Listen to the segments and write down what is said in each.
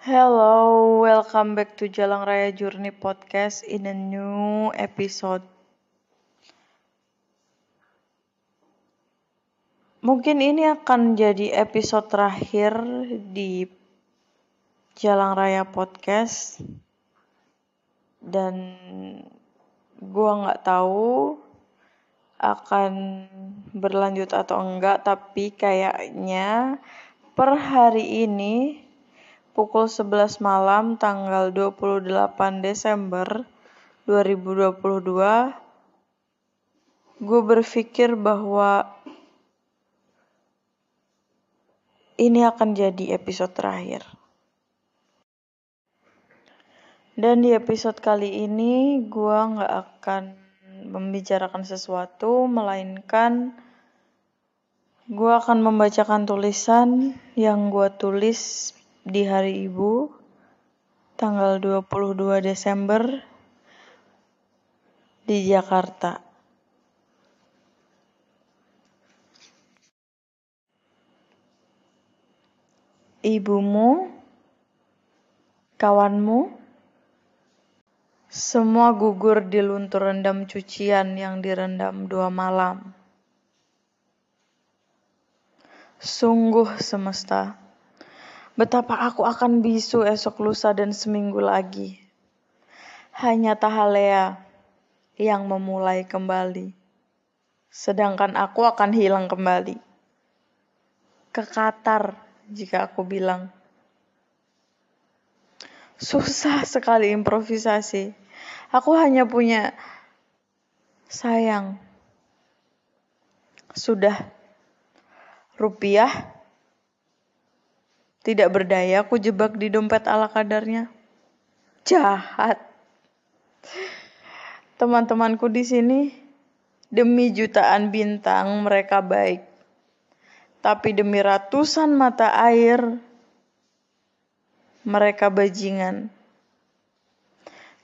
Hello, welcome back to Jalang Raya Journey Podcast in a new episode. Mungkin ini akan jadi episode terakhir di Jalang Raya Podcast dan gua nggak tahu akan berlanjut atau enggak tapi kayaknya per hari ini pukul 11 malam tanggal 28 Desember 2022 gue berpikir bahwa ini akan jadi episode terakhir. Dan di episode kali ini gue nggak akan membicarakan sesuatu, melainkan gue akan membacakan tulisan yang gue tulis di hari ibu tanggal 22 Desember di Jakarta. ibumu, kawanmu, semua gugur di luntur rendam cucian yang direndam dua malam. Sungguh semesta, betapa aku akan bisu esok lusa dan seminggu lagi. Hanya Tahalea yang memulai kembali, sedangkan aku akan hilang kembali. Ke Qatar jika aku bilang. Susah sekali improvisasi. Aku hanya punya sayang. Sudah. Rupiah. Tidak berdaya aku jebak di dompet ala kadarnya. Jahat. Teman-temanku di sini demi jutaan bintang mereka baik tapi demi ratusan mata air mereka bajingan.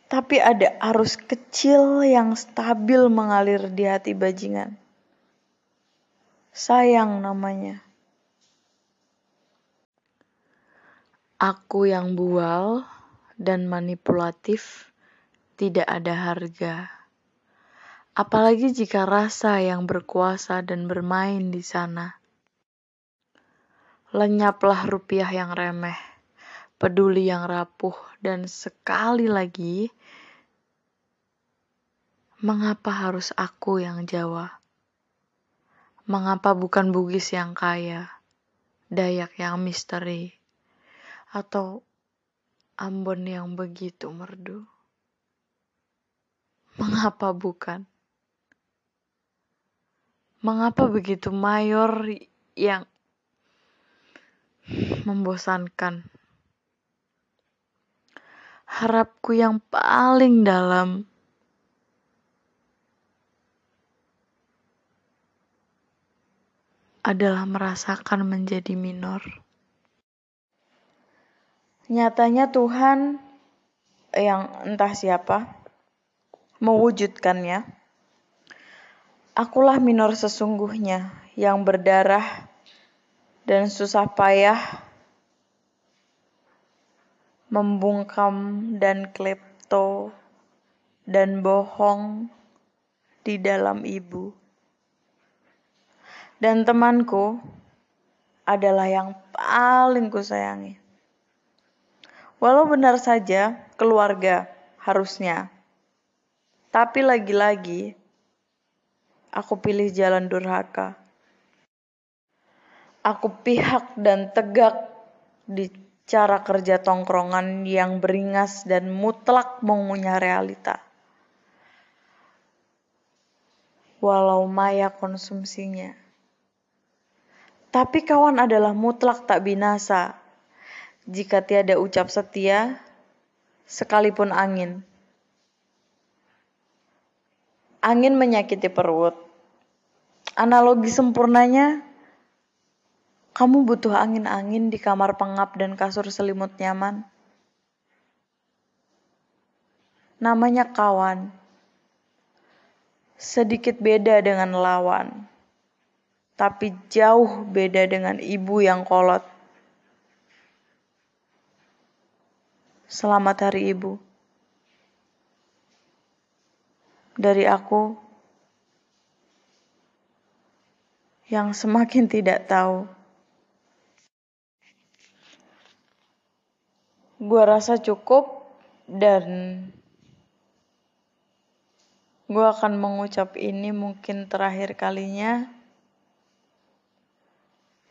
Tapi ada arus kecil yang stabil mengalir di hati bajingan. Sayang namanya. Aku yang bual dan manipulatif tidak ada harga. Apalagi jika rasa yang berkuasa dan bermain di sana. Lenyaplah rupiah yang remeh, peduli yang rapuh, dan sekali lagi, mengapa harus aku yang Jawa? Mengapa bukan Bugis yang kaya, Dayak yang misteri, atau Ambon yang begitu merdu? Mengapa bukan? Mengapa begitu mayor yang membosankan. Harapku yang paling dalam adalah merasakan menjadi minor. Nyatanya Tuhan yang entah siapa mewujudkannya. Akulah minor sesungguhnya yang berdarah dan susah payah membungkam dan klepto dan bohong di dalam ibu. Dan temanku adalah yang paling kusayangi. Walau benar saja keluarga harusnya. Tapi lagi-lagi aku pilih jalan durhaka aku pihak dan tegak di cara kerja tongkrongan yang beringas dan mutlak mengunyah realita. Walau maya konsumsinya. Tapi kawan adalah mutlak tak binasa. Jika tiada ucap setia, sekalipun angin. Angin menyakiti perut. Analogi sempurnanya kamu butuh angin-angin di kamar pengap dan kasur selimut nyaman. Namanya kawan. Sedikit beda dengan lawan. Tapi jauh beda dengan ibu yang kolot. Selamat Hari Ibu. Dari aku yang semakin tidak tahu. Gua rasa cukup dan gua akan mengucap ini mungkin terakhir kalinya.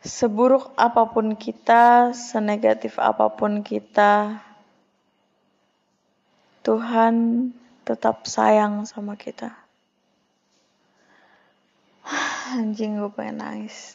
Seburuk apa pun kita, senegatif apa pun kita, Tuhan tetap sayang sama kita. Anjing gue pengen nangis.